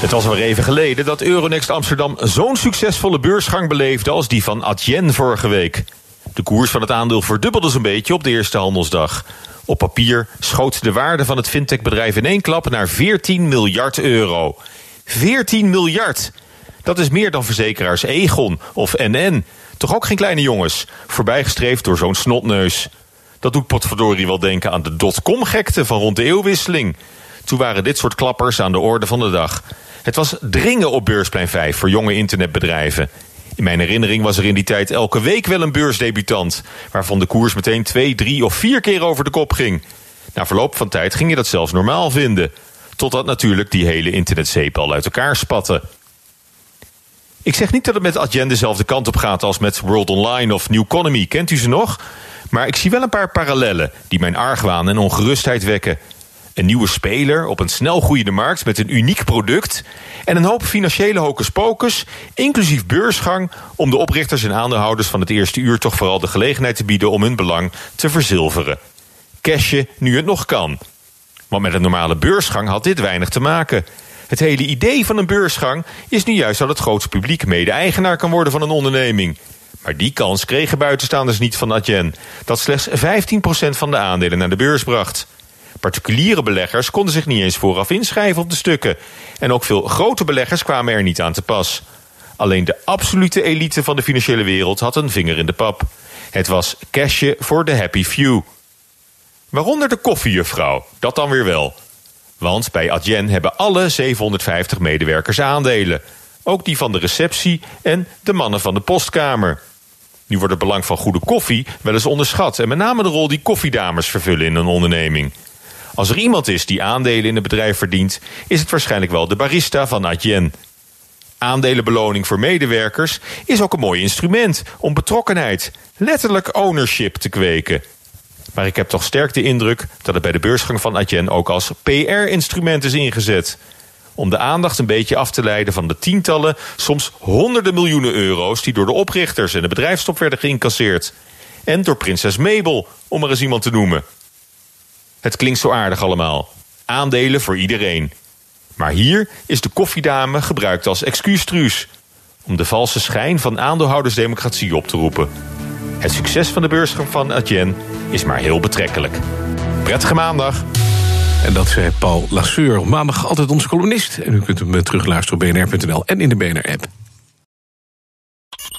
Het was alweer even geleden dat Euronext Amsterdam zo'n succesvolle beursgang beleefde als die van Adyen vorige week. De koers van het aandeel verdubbelde zo'n beetje op de eerste handelsdag. Op papier schoot de waarde van het fintechbedrijf in één klap naar 14 miljard euro. 14 miljard! Dat is meer dan verzekeraars Egon of NN. Toch ook geen kleine jongens, voorbijgestreefd door zo'n snotneus. Dat doet potverdorie wel denken aan de dotcom-gekte van rond de eeuwwisseling. Toen waren dit soort klappers aan de orde van de dag. Het was dringen op Beursplein 5 voor jonge internetbedrijven. In mijn herinnering was er in die tijd elke week wel een beursdebutant... waarvan de koers meteen twee, drie of vier keer over de kop ging. Na verloop van tijd ging je dat zelfs normaal vinden. Totdat natuurlijk die hele internetzeep al uit elkaar spatte. Ik zeg niet dat het met Adyen dezelfde kant op gaat als met World Online of New Economy. Kent u ze nog? Maar ik zie wel een paar parallellen die mijn argwaan en ongerustheid wekken. Een nieuwe speler op een snel groeiende markt met een uniek product en een hoop financiële hocus inclusief beursgang, om de oprichters en aandeelhouders van het eerste uur toch vooral de gelegenheid te bieden om hun belang te verzilveren. Cashen nu het nog kan. Want met een normale beursgang had dit weinig te maken. Het hele idee van een beursgang is nu juist dat het grootste publiek mede-eigenaar kan worden van een onderneming. Maar die kans kregen buitenstaanders niet van Adyen, dat slechts 15% van de aandelen naar de beurs bracht. Particuliere beleggers konden zich niet eens vooraf inschrijven op de stukken. En ook veel grote beleggers kwamen er niet aan te pas. Alleen de absolute elite van de financiële wereld had een vinger in de pap. Het was cashje voor de happy few. Waaronder de koffiejuffrouw, dat dan weer wel. Want bij Adyen hebben alle 750 medewerkers aandelen. Ook die van de receptie en de mannen van de postkamer. Nu wordt het belang van goede koffie wel eens onderschat... en met name de rol die koffiedames vervullen in een onderneming. Als er iemand is die aandelen in het bedrijf verdient... is het waarschijnlijk wel de barista van Adyen. Aandelenbeloning voor medewerkers is ook een mooi instrument... om betrokkenheid, letterlijk ownership te kweken... Maar ik heb toch sterk de indruk dat het bij de beursgang van Adyen ook als PR-instrument is ingezet. Om de aandacht een beetje af te leiden van de tientallen, soms honderden miljoenen euro's die door de oprichters en de bedrijfstop werden geïncasseerd. En door prinses Mabel, om er eens iemand te noemen. Het klinkt zo aardig allemaal. Aandelen voor iedereen. Maar hier is de koffiedame gebruikt als excuustruus. Om de valse schijn van aandeelhoudersdemocratie op te roepen. Het succes van de beursgang van Adyen is maar heel betrekkelijk. Prettige maandag. En dat zei Paul Lasseur. Maandag altijd onze columnist. En u kunt hem terugluisteren op bnr.nl en in de BNR-app.